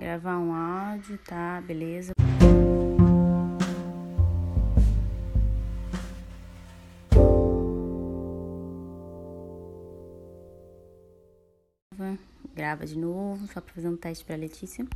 Gravar um áudio, tá? Beleza. Grava de novo, só pra fazer um teste pra Letícia.